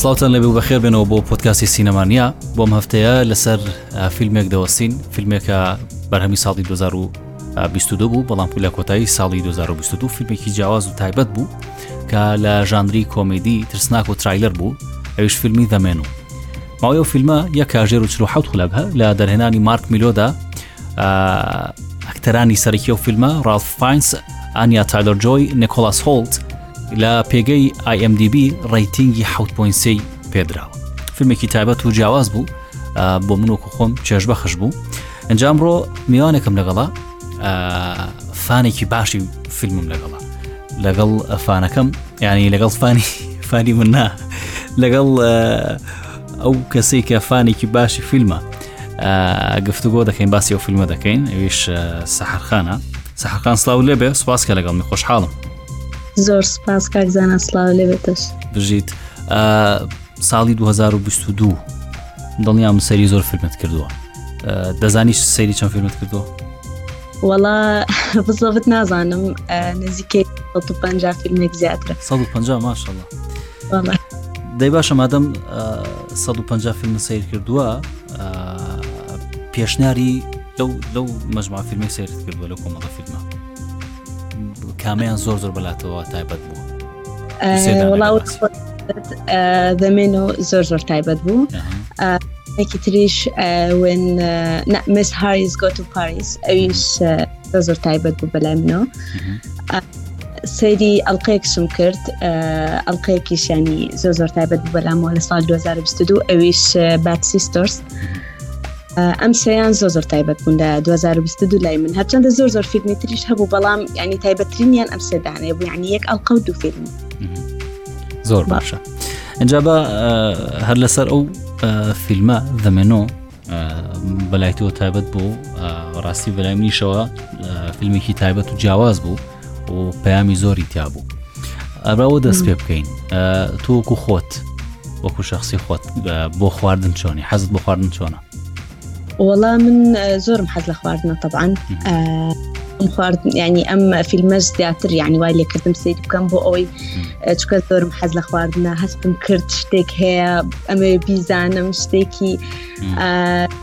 سلااوان لەبێ بەخێر بێنەوە بۆ پۆتکاسی سینەمانیا بۆم هەفتەیە لەسەر فیلمێک دەوەستین فیلمێکە بەرهەمی ساڵی 2022 بوو بەڵام پولا کۆتایی ساڵی 2022 فیلمێکی جیاواز و تایبەت بوو کە لە ژانری کۆمیدی ترسناک و ترایلەر بوو ئەوش فیلمی دەمێن و ماوەی و فیلمە یە کاژێر و چ حوت خولەک هە لە دەرهێنانی مارک میلۆدا ئەکتەرانی سەرکی و فیلمە ڕاف فاینس ئەنیا تالۆر جۆی نکۆلاس هۆلت لە پێگەی IMDB ڕیتنگی 6.3 پێدراوە فیلمێکی تایبەت و جیاواز بوو بۆ من و خۆم چێژبەخش بوو ئەنجام ڕۆ میوانێکم لەگەڵا فانێکی باشی فیلمم لەگەڵە لەگەڵ فانەکەم یعنی لەگەڵ فانی فانی من نا لەگەڵ ئەو کەسێک کە فانێکی باشی فیلمە گفتوگۆ دەکەین باسی ئەو فیلمە دەکەین ئەویش سەحرخانە سەحرخان سلااو لێبێ سوپاس کە لەگەڵ من خۆشحاڵم زۆر سپاس کاکزانە سلااو لێبێتش بژیت ساڵی 2022 دڵنیام سەری زۆر فرمت کردووە دەزانیش سەیری چەند فرمت کردووە وەڵا بزڵت نازانم نزیکەی 150 فیلمێک زیاترە 150 ماشەڵە دەی باشە مادەم 150 فیلم سیر کردووە پێشناری لەو لەو مەجموعە فیلمی سیر کردووە لە کۆمەڵە فیلمە کامیان زۆر زۆر بەلاتەوە تایبەت بوو دەمێن و زۆر زۆر تایبەت بوو ێکی تریش وێن مس هاریس گۆت و پاریس ئەویش زۆر تایبەت بوو بەلای منەوە سەیری ئەلقەیەکشم کرد ئەلقەیەکی شانی زۆر زۆر تایبەت بەلامەوە لە سال 2022 ئەویش بات سیستۆرس ئەم سێیان زۆ زۆر تایبەت بوون لە 2022 لای من هەرچەندە زۆر زۆر فیلمی تریش هەبوو بەڵام ینی تایبەترینیان ئەم سێدانێ بوو ینی یەک ئەڵلقە و دوو فیلم زۆر باشە ئەجا بە هەر لەسەر ئەو فیلمە دەمێنۆ بەلای تۆ تایبەت بوو ڕاستی بەلای منیشەوە فیلمێکی تایبەت و جیاواز بوو و پەیامی زۆری تیابوو ئەراوە دەست پێ بکەین تۆکو خۆت وەکو شخصی خۆت بۆ خواردن چۆنی حەزت بۆ خواردن چۆنە وەڵا من زۆرم حەز لە خواردنە طبعاان ئەم خوارد ینی ئەم فیلمەش زیاتر ینی وای لێکردم سیر بکەم بۆ ئەوەی چکە زۆرم حەز لە خواردنە هەستم کرد شتێک هەیە ئەمێ بیزانم شتێکی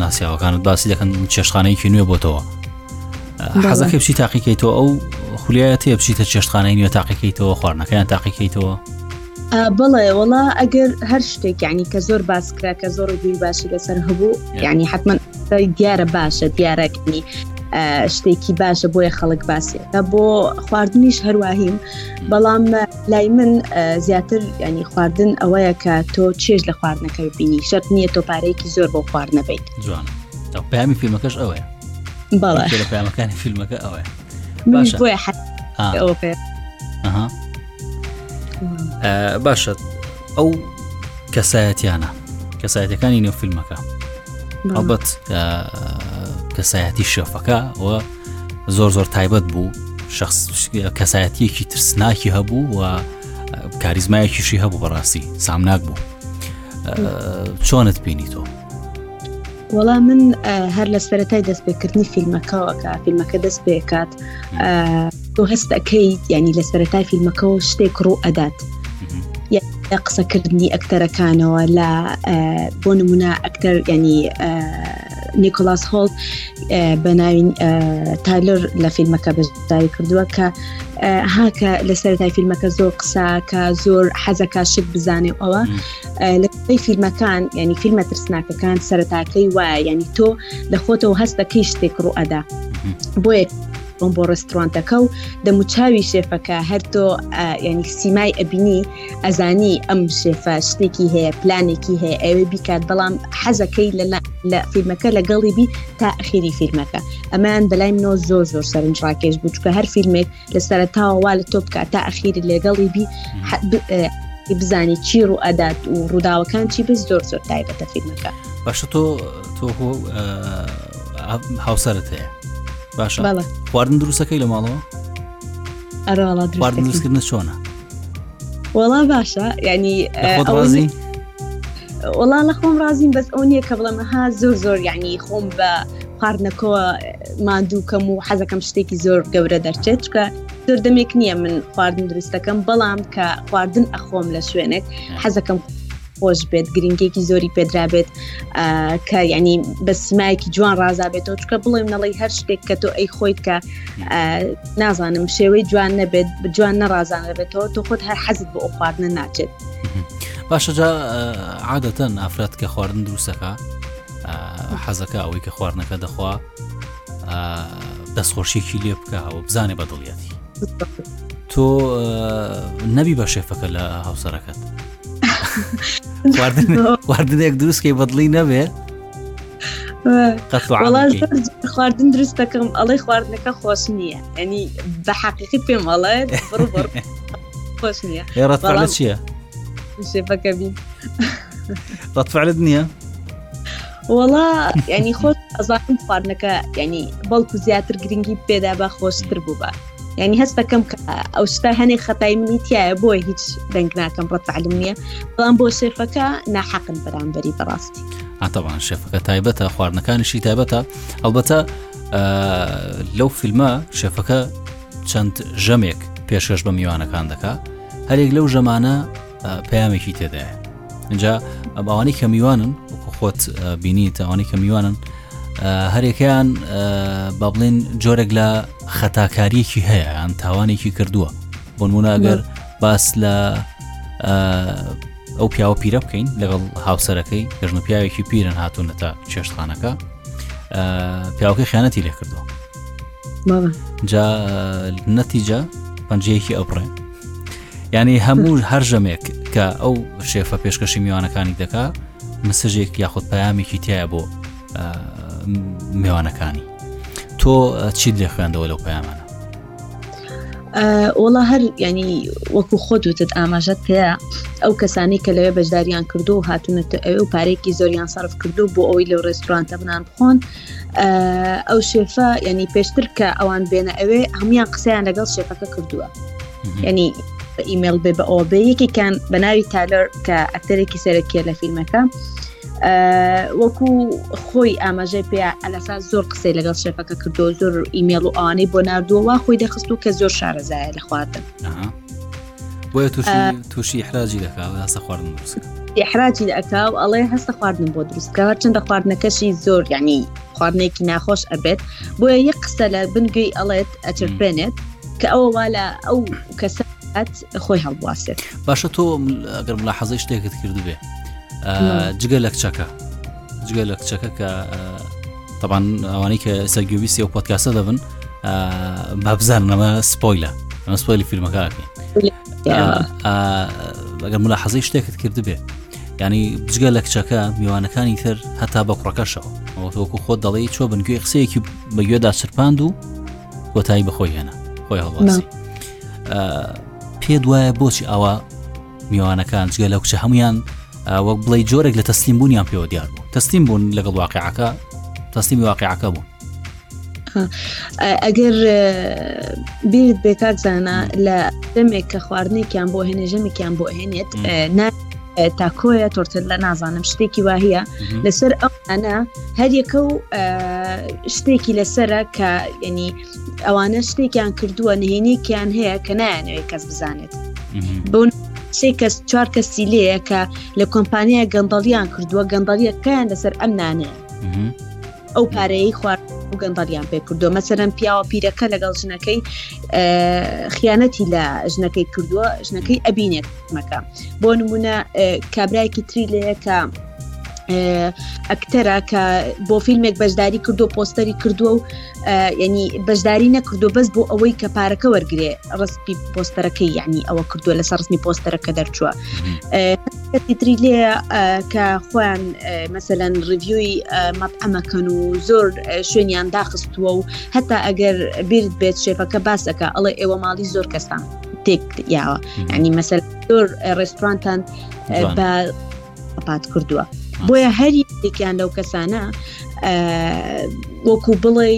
ناسیاوەکانت باسی دەکەن چێشتخانەیەکی نوێ بۆتەوە حەزەکە بچی تاقیکەیتەوە ئەو خولیایە تێ بچیتە چێشتخانەی نوێ تاقیکەیتەوە خواردنەکەیان تاقیکەیتەوە بڵێ وڵا ئەگەر هەر شتێک ینی کە زۆر باس کرا کە زۆر گوی باشی لەسەر هەبوو ینی حتمما دیارە باشە دیارەکنی شتێکی باشە بۆیە خەڵک باسێتە بۆ خواردنیش هەروەهیم بەڵام لای من زیاتر ینی خواردن ئەوەیە کە تۆ چێژ لە خواردنەکە ببینی شەر نییە تۆ پارەیەکی زۆر بۆ خوارد نەبیت جوان پامی فیلمەکەش ئەوەیە بەڵێ لە پامەکانی فیلمەکە ئەوەیە باش باشە ئەو کەسایەتیانە کەسایەتەکانی نێو فیلمەکە هەڵبەت کەسایەتی شەفەکە و زۆر زۆر تایبەت بوو شخص کەسایەتیەکی ترسناکی هەبوو و کاریزمایەکیشی هەبوو بەڕاستی سامناک بوو چۆنت بینی تۆ وەڵا من هەر لە سەتای دەست پێکردنی فیلمەکەەوەکە فیلمەکە دەست پێکات تۆ هەستەکەیت ینی لە سەتای فیلمەکەەوە شتێک ڕوو ئەدات قسەکردنی ئەکتەرەکانەوە لە بۆ نمونە ئەکتەر ینی نیکۆلاس هۆڵ بە ناوین تالۆر لە فیلمەکە بەشداری کردووە کە هاکە لە سەرای فیلمەکە زۆر قساکە زۆر حەزەکە شت بزانێ ئەوە لە فیلمەکان ینی فیلمە ترسناکەکان سەرتاکەی وایە ینی تۆ لە خۆتەوە هەستەکەی شتێک ڕوئەدا بۆیە بۆم بۆ ڕستوانتەکە و دەموچاوی شێفەکە هەر تۆ ینی سیمای ئەبینی ئەزانی ئەم شێفە شتێکی هەیە پلانێکی هەیە ئەوێ بیکات بەڵام حەزەکەی لە فیلمەکە لەگەڵی بی تا ئەخیری فیلمەکە ئەمان بەلای منۆ زۆر زۆر سەرنج ڕاکێش بوو چکە هەر فیلمێک لە سەرتاوەوا لە تۆ بکات تا ئەخیری لەگەڵی بی بزانی چی ڕوو ئەدات و ڕووداوەکان چی بە زۆر زۆر تایبەتە فیلمەکە باشە تۆ تۆ هاوسەرت هەیە باشە خواردن دروستەکەی لە ماڵەوە ئەرواڵا دروستکردنە چۆنە وەڵا باشە ینی ڕازی وەڵا لە خۆم ڕازیم بەس ئەو نییە کە بڵێمە ها زۆر زۆر ینی خۆم بە خواردنەکەەوە مادووکەم و حەزەکەم شتێکی زۆر گەورە دەرچێت چکە زۆر دەمێک نییە من خواردن دروستەکەم بەڵام کە خواردن ئەخۆم لە شوێنێک حەزەکەم خۆش بێت گرنگێکی زۆری پێدرابێت کە ینی بە سیمایەکی جوان ڕازابێتەوە چکە بڵێم نەڵی هەر شتێک کە تۆ ئەی خۆیت کە نازانم شێوەی جوان نەبێت جوان نەڕازانەبێتەوە تۆ خۆت هەر حەزت بۆ ئەو خواردنە ناچێت باشەجا عادەتەن ئافرەت کە خواردن دروستەکە حەزەکە ئەوەی کە خواردنەکە دەخوا دەستخۆشیێکی لێ بکەوە بزانێ بە دڵیەتی تۆ نەبی بە شێفەکە لە هاوسەرەکەت خواردنێک دروستکەی بەدڵی نەبێ خواردن دروست دەکەم ئەڵی خواردنەکە خۆش نییە ئەنی بە حەقیقی پێم ئەڵێ خۆش نییە ڕەتڵە چییە؟ شێفەکە بین ڕەتفعلت نییە؟ وڵا ینی خۆت ئەزانم خواردنەکە ینی بەڵکو زیاتر گرنگی پێدا بە خۆشتر بوو بە ینی هەست دەکەم ئەو ستا هەنێک خەتای منی تایە بۆی هیچ دەنگ ناکەم ڕەت تعلم نییە بەڵام بۆ سێفەکە ناحەقن بەرامبەری بەڕاستی ئاتەوان شێفەکە تایبەتە خواردنەکانیشی تایبەتە ئەڵبەتە لەو فیلمە شێفەکە چەند ژەمێک پێشکەش بە میوانەکان دەکا هەرێک لەو ژەمانە پەیامێکی تێدایە اینجا ئەباوانی کە میوانن خۆت بینی تاوانی کە میوانن هەرێکیان با بڵێن جۆرێک لە خەتاکاریەکی هەیە ئەم تاوانێکی کردووە بۆنموناگەر باس لە ئەو پیاوە پیرە بکەین لەگەڵ هاوسەرەکەی گەژنە پیاوێکی پیرن هاتوونەتە چێشتخانەکە پیاوەکە خیانەتی لێ کردووە جا نەتیجە پەنجەیەکی ئەوپڕێن یعنی هەموو هەر ژەمێک کە ئەو شێفە پێشکەشی میوانەکانی دەکا مسژێک یاخود پامێکی تایە بۆ میوانەکانی تۆ چی لێ خوێندەوە لەو پامانە وڵا هەر ینی وەکو خۆت وتت ئاماژەت پێەیە ئەو کەسانی کە لەوێ بەشداریان کردو و هاتونەتە ئەو پارێکی زۆریان سەرف کردو بۆ ئەوی لەو ڕێستورانتە بنان بخۆن ئەو شێفە ینی پێشتر کە ئەوان بێنە ئەوێ هەموان قسەیان لەگەڵ شێفەکە کردووە ینی بە ئیممەل بێ بە ئەوە بێ یەکێکیان بە ناوی تالەر کە ئەکتەرێکی سەرەکیە لە فیلمەکە وەکو خۆی ئاماژەی پێ ئەلەسا زۆر قسەی لەگەڵ شێفەکە کردو زۆر ئیممەل و ئەوانەی بۆ نردووە خۆی دەخست و کە زۆر شارەزایە لە خواردن. بۆیە تووشی حراجی دەکا هەستە خواردن دروست حراجی ئەکا و ئەڵێ هەستە خواردن بۆ دروستکە چنددە خواردنەکەشی زۆر ینی خواردنێکی ناخۆش ئەبێت بۆیە یەک قسە لە بنگوێی ئەڵێت ئەچرپێنێت کە ئەوە وا لە ئەو کەسە خۆی هەڵبواسێت باشە تۆ ئەگەر ملا حەزی شتێکت کردبێ جگە لە کچەکە جگە لە کچەکە کە تەبان ئەوانەی کە سەرگویستی ئەو پۆتکاسە دەبن بابزان نەمە سپۆیلە ئەمە سپۆیلی فیلمەکەکەین ئەگەر ملا حەزی شتێکت کردبێ ینی بجگە لە کچەکە میوانەکانی تر هەتا بە کوڕەکەشەوە ئەوەکو خۆ دەڵی چۆ بن گوێ قسەیەکی بەگوێدا سرپاند و کۆتایی بەخۆی هێنا خۆی هەڵواسی پێ دوایە بۆچی ئاوا میوانەکان جگە لەو کچە هەمویان وەک بڵی جۆرێک لە تەسلیم بوونیان پێوە دیار بوو تەسلیم بوون لەگەڵ واقعەکە تەسلیمی واقعەکە بوون ئەگەر بیرت بێکات زانە لە دەمێک کە خواردنێکیان بۆ هێنێ ژەمێکیان بۆ هێنێت نا تاکۆیە تۆرتل لە نازانم شتێکی واهە لەسەر ئەو ئەە هەر یەکە و شتێکی لەسرە کە ینی ئەوانە شتێکیان کردووە نهێنێکیان هەیە کە نایانەوەی کەس بزانێت بۆ سێ کەس چوار کەسی لەیە کە لە کۆمپانیا گەندەڵیان کردووە گەندەڵیەکەیان لەسەر ئەم نانەیە ئەو پارەیە خوارد و گەندەڵیان پێ کردووە مەسەرەن پیاوە پیرەکە لەگەڵ ژنەکەی خیانەتی لە ژنەکەی کردووە ژنەکەی ئەبینێت مەکە بۆ نمونە کابراایکی تری لەیەکە ئەکتەرە کە بۆ فیلمێک بەشداری کردو پۆستەری کردووە و ینی بەشداری نەکردو بەس بۆ ئەوەی کە پارەکە وەرگێ ڕسپی پۆستەرەکەی یعنی ئەوە کردووە لەسەر ڕسمی پۆستەرەکە دەرچووە تری لێ کە خۆیان مەسەەن ڕڤیوی مەبحەمەکەن و زۆر شوێنیان داخستووە و هەتا ئەگەر بیرت بێت شێفەکە باسەکە ئەڵێ ئێوە ماڵی زۆر کەسان تێک یاوە ینی مەسەر زۆر ڕێستورانتان بە پات کردووە بۆیە هەری یەکیان لەو کەسانە وەکو بڵێ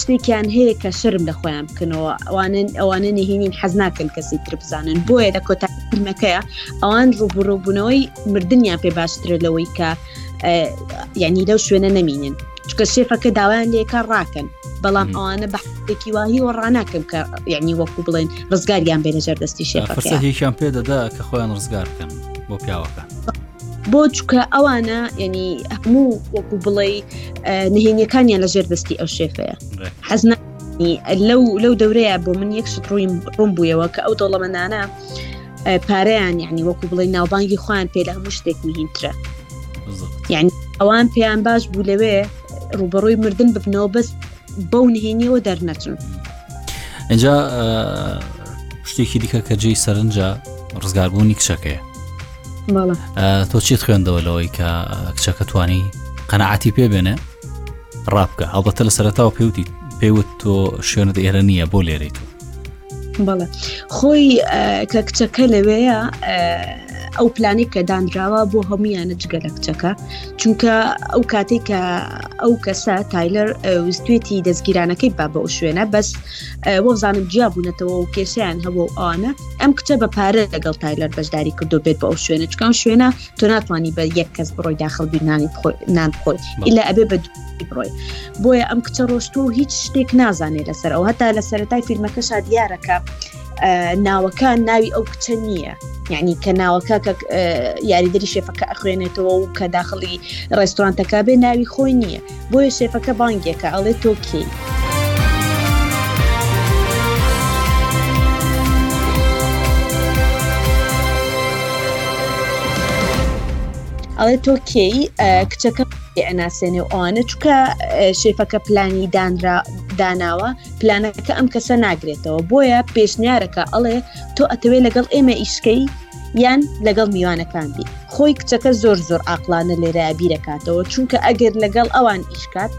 شتێکیان هەیە کە شرم لە خۆیان بکەنەوە ئەوانن ئەوانە نهێنین حەز ناکەن کەسی تر بزانن بۆیە لە کۆتاکەیە ئەوان ڕوبڕوبوونەوەی مردیان پێ باشترە لەوەی کە یعنی لەو شوێنە نەمینن چکە شێفەکە داوایان لێکە ڕاکەن بەڵام ئەوانە بەێکی واهی وە ڕناکەم کە یعنی وەکو بڵێن ڕزگاریان بێنە ژەر دەستی شێفەکەیان پێدەدا کە خۆیان ڕزگار بکەن بۆ پیاوەکە. بۆ چکە ئەوانە ینی هەموو وەکو بڵێ نهێنیەکانیان لە ژێر دەستی ئەو شێفەیە حەزنا لەو لەو دەورەیە بۆ من یەک شت ڕوویم ڕوون بوویەوە کە ئەو دەوڵەمەنانە پارەیان یعنی وەکو بڵێ ناوبانگی خۆیان پێ لە هەموو شتێک مهینترە یعنی ئەوان پێیان باش بوو لەوێ ڕوبەڕۆی مردن ببنەوە بەس بەو نهێنیەوە دەرنەچن ئەجا شتێکی دیکە کە جێی سەرنجە ڕزگاربوونی کچەکەیە تۆ چیت خوێندەوە لەوەی کە کچەکە توانی قەنەعاتی پێ بێنێ ڕابکە هەڵبەتە لە سەرتاوە پێوتی پێوت تۆ شوێنت ئێرە نییە بۆ لێرەی تۆ بەڵێ خۆی کە کچەکە لەوەیە ئەو پلانی کە دانراوە بۆ هەمویانە جگە لە کچەکە چونکە ئەو کاتی کە ئەو کەسە تایلەر وستێتی دەستگیرانەکەی با بە ئەو شوێنە بەس وەزانم جیا بوونەتەوە و کێشیان هەبوو ئەوانە ئەم کچە بە پارە لەگەڵ تایلەر بەشداری کردو بێت بە ئەو شوێنە چکان شوێنە تۆ ناتوانانی بە یەک کەس بڕۆی داخل بینانی نان بخۆی ئیلا ئەبێ بە بڕۆی بۆیە ئەم کچە ڕۆشتوە و هیچ شتێک نازانێت لەسەر ئەو هەتا لە سەرەتای فیلمەکەشا دیارەکە ناوەکان ناوی ئەو کچە نییە یعنی کە ناوەکە کە یاریدەری شێفەکە ئەخوێنێتەوە و کە داخلی ڕێستورانتەکە بێ ناوی خۆی نییە بۆیە شێفەکە بانگێکە ئەڵێ تۆکی. ئەڵێ تۆ کێی کچەکە ئەناسێنێ و ئەوانە چکە شێفەکە پلانی دانرا داناوە پلانەکە ئەم کەسە ناگرێتەوە بۆیە پێشنیارەکە ئەڵێ تۆ ئەتەوێت لەگەڵ ئێمە ئیشکەی یان لەگەڵ میوانەکان بی خۆی کچەکە زۆر زۆر ئاقلانە لێرە بیرەکاتەوە چونکە ئەگەر لەگەڵ ئەوان ئیشکات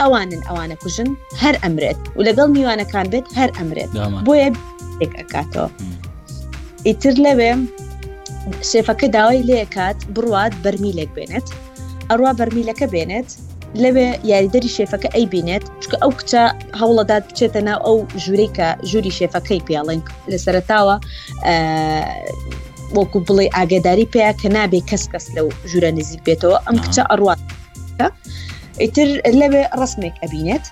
ئەوانن ئەوانە کوژن هەر ئەمرێت و لەگەڵ میوانەکان بێت هەر ئەمرێت بۆیە ئەکاتەوە ئیتر لەوێ شێفەکە داوای لێکات بڕوات بەرمیلێک بێنێت ئەڕوا بەرمیلەکە بێنێت لەوێ یاریدەری شێفەکە ئەی بینێت چکە ئەو کچە هەوڵەدات بچێتە ناو ئەو ژوورەی کە ژووری شێفەکەی پێڵنگ لە سەرتاوە وەکو بڵێ ئاگداری پێیا کە نابێ کەس کەس لەو ژوورە نزیک بێتەوە ئەم کچە ئەڕوات ئیتر لەوێ ڕسمێک ئەبینێت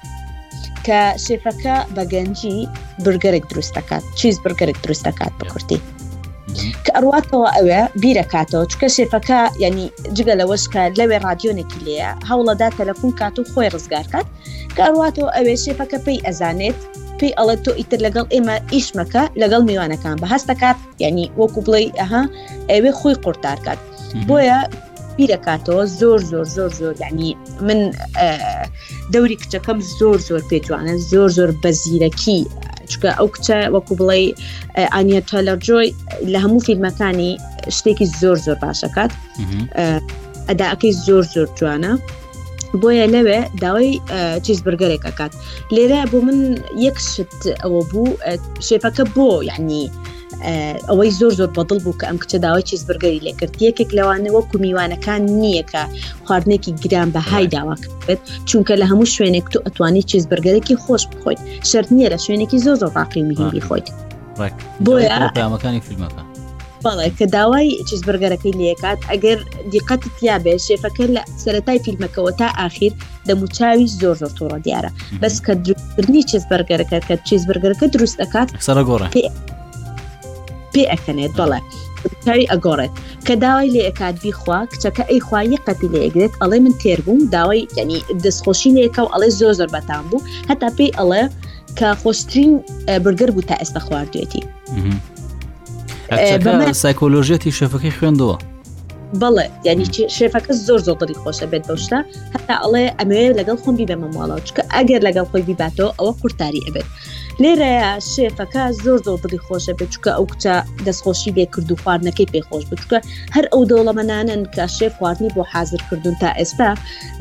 کە شێفەکە بە گەنجی برگەرێک دروست دەکات چیز برگەرێک دروست دەکات بە کورتی کە ئەڕواتەوە ئەوێ بیرەکاتەوە چکە سێفەکە یعنی جگە لە وەسکە لەوێ ڕادیۆنێکی لەیە هەوڵەدا تەلەفۆن کات و خۆی ڕزگارکات کە ئەڕواتەوە ئەوێ سێفەکە پێی ئەزانێت پێی ئەڵێت تۆ ئیتر لەگەڵ ئێمە ئیشمەکە لەگەڵ میوانەکان بە هەستەکات یعنی وەکو بڵێ ئەها ئەوێ خۆی قورتارکات بۆیە بیرەکاتەوە زۆر زۆر زۆر زۆر یعنی من دەوری کچەکەم زۆر زۆر پێ جوانە زۆر زۆر بە زیرەکی چکە ئەو کچە وەکو بڵێ ئایا تالەرجۆی لە هەموو فیلمەکانی شتێکی زۆر زۆر باشەکات ئەداکەی زۆر زۆر جوانە بۆیە لەوێ داوای چیز بەرگەرێک ئەکات لێرە بۆ من یەک شت ئەوە بوو شێفەکە بۆ یعنی ئەوەی زۆر زۆر بەدڵ بوو کە ئەم کچە داوای چیز بەرگەری لێکرد یەکێک لەوانەوە کومیوانەکان نییە کە خواردنێکی گران بە های داواکرێت چونکە لە هەموو شوێنێک تو ئەتوانی چیز بەرگەرێکی خۆش بخۆیت شرت نییە لە شوێنێکی زۆر زۆر ڕاقی میهندی خۆیت. پامەکانی فیلمەکە بەڵێ کە داوای چیز بەرگەرەکەی لەکات ئەگەر دیقەتی تیا بێ شێفەکە لە سەتای فیلمەکەەوە تا ئاخیر دەموچاوی زۆر زۆر تۆڕە دیارە بەس کە دروستکردنی چیز بەرگەرەکە کە چیز بەرگەرەکە دروست دەکات سەر گۆڕە پێ ئەکەنێت بەڵێ چاوی ئەگۆڕێت کە داوای لێ ئەکات بیخوا کچەکە ئەی خوای قەتی لە ئەگرێت ئەڵێ من تێر بووم داوای یعنی دەستخۆشی لێکە و ئەڵێ زۆر زۆر بەتان بوو هەتا پێی ئەڵێ کە خۆشترین برگەر بوو تا ئێستا خواردوێتی سایکۆلۆژێتی شەفەکەی خوێندەوە بەڵێ یعنی شێفەکە زۆر زۆر دڵی خۆشە بێت بەشتا هەتا ئەڵێ ئەمەوێ لەگەڵ خۆم بیبە مەماڵاو چکە ئەگەر لەگەڵ خۆی بیباتەوە ئەوە قورتاری ئەبێت لێرەیە شێفەکە زۆر زۆر دڵی خۆشە بێت چکە ئەو کچە دەستخۆشی لێ کرد و خواردنەکەی پێخۆش بچکە هەر ئەو دەوڵەمەنانن کە شێف خواردنی بۆ حاضرکردون تا ئێستا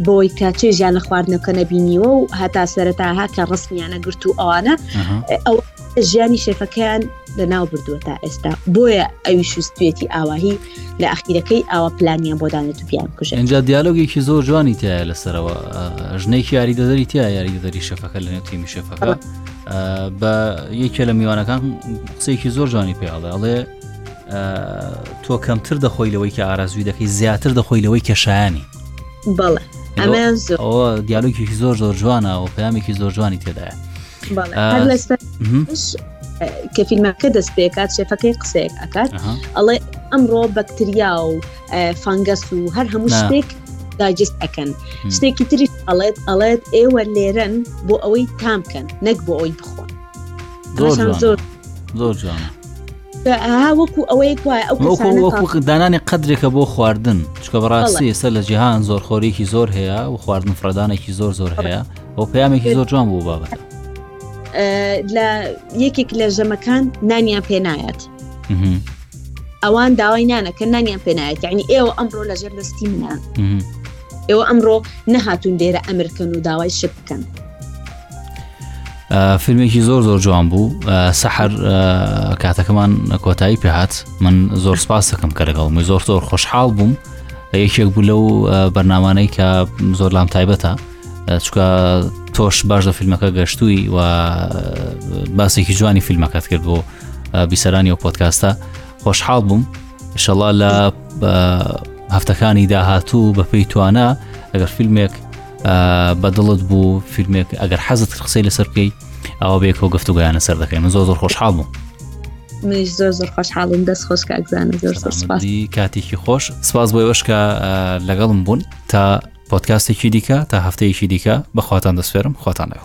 بۆی کە چێژیان لە خواردنەکە نەبینیوە و هەتا سەرەتاها کە ڕستنیانە گرت و ئەوانە ئەو ژیانی شێفەکەیان لە ناو بردووە تا ئێستا بۆیە ئەوی شوستێتی ئاواهی لە ئەخیرەکەی ئاوا پلانیان بۆ دانێت و بیان کوژە ئەجا دیالۆگێکی زۆر جوانی تایە لەسەرەوە ژنێکی یاری دەدەری تیا یاری دەدەری شەفەکە لە نێوتیمی شەفەکە بە یەکێ لە میوانەکان قسێکی زۆر جوانی پێڵێ ئەڵێ تۆ کەمتر دەخۆی لەوەی کە ئارازوی دەکەی زیاتر دەخۆی لەوەی کەشایانی دیالۆکی زۆر زۆر جوانە و پامێکی زۆر جوانی تێدایە کە فیلمەکە دەست پێکات شێفەکەی قسەیەک ئەکات ئەڵێ ئەمڕۆ بەکتریا و فانگەس و هەر هەموو شتێک داجست ئەەکەن شتێکی تری ئەڵێت ئەڵێت ئێوە لێرەن بۆ ئەوەی تامکەن نەک بۆ ئەوی بخۆن زۆر زۆر جوانە دانانی قدرێکە بۆ خواردن چکە بەڕاستی ئێستا لە جیهان زۆر خۆرێکی زۆر هەیە و خواردن فرەدانێکی زۆر زۆر هەیە بۆ پامێکی زۆر جوان بوو بابەت لە یەکێک لە ژەمەکان نانیان پێنایەت ئەوان داوای نانەکە نانیان پێنایەت یعنی ئێوە ئەمڕۆ لەژێر دەستی منە ئێوە ئەمڕۆ نەهاتون دێرە ئەمرکەن و داوای شت بکەن. فیلمێکی زۆر زۆر جوان بوو سەحر کاتەکەمان کۆتایی پێهات من زۆر سپاس دەکەم کە لەگەڵ من زۆر زۆر خۆشحاڵ بووم یەکێک بوو لەو بەرنمانەی کە زۆر لام تایبەتە چکە تۆش باش لە فیلمەکە گەشتووی و باسێکی جوانی فیلمەکەت کرد بۆ بیسەرانی و پۆتکاستە خۆشحاڵ بووم شەڵا لە هەفتەکانی داهاتوو بەپی توانە ئەگەر فیلمێک بەدڵت بوو فیلمێک ئەگەر حەزت قسەی لەسەر بکەیت ئەوە بێکەوە گفتوگویانە سەر دەکەین من زۆر زۆر خۆشحاڵ بوو منیش زۆر زۆر خۆشحاڵم دەست خۆش کاکزانە زۆر سپاسی کاتێکی خۆش سپاس بۆی وەشکە لەگەڵم بوون تا پۆتکاستێکی دیکە تا هەفتەیەکی دیکە بەخواتان دەسفێرم خواتانەوە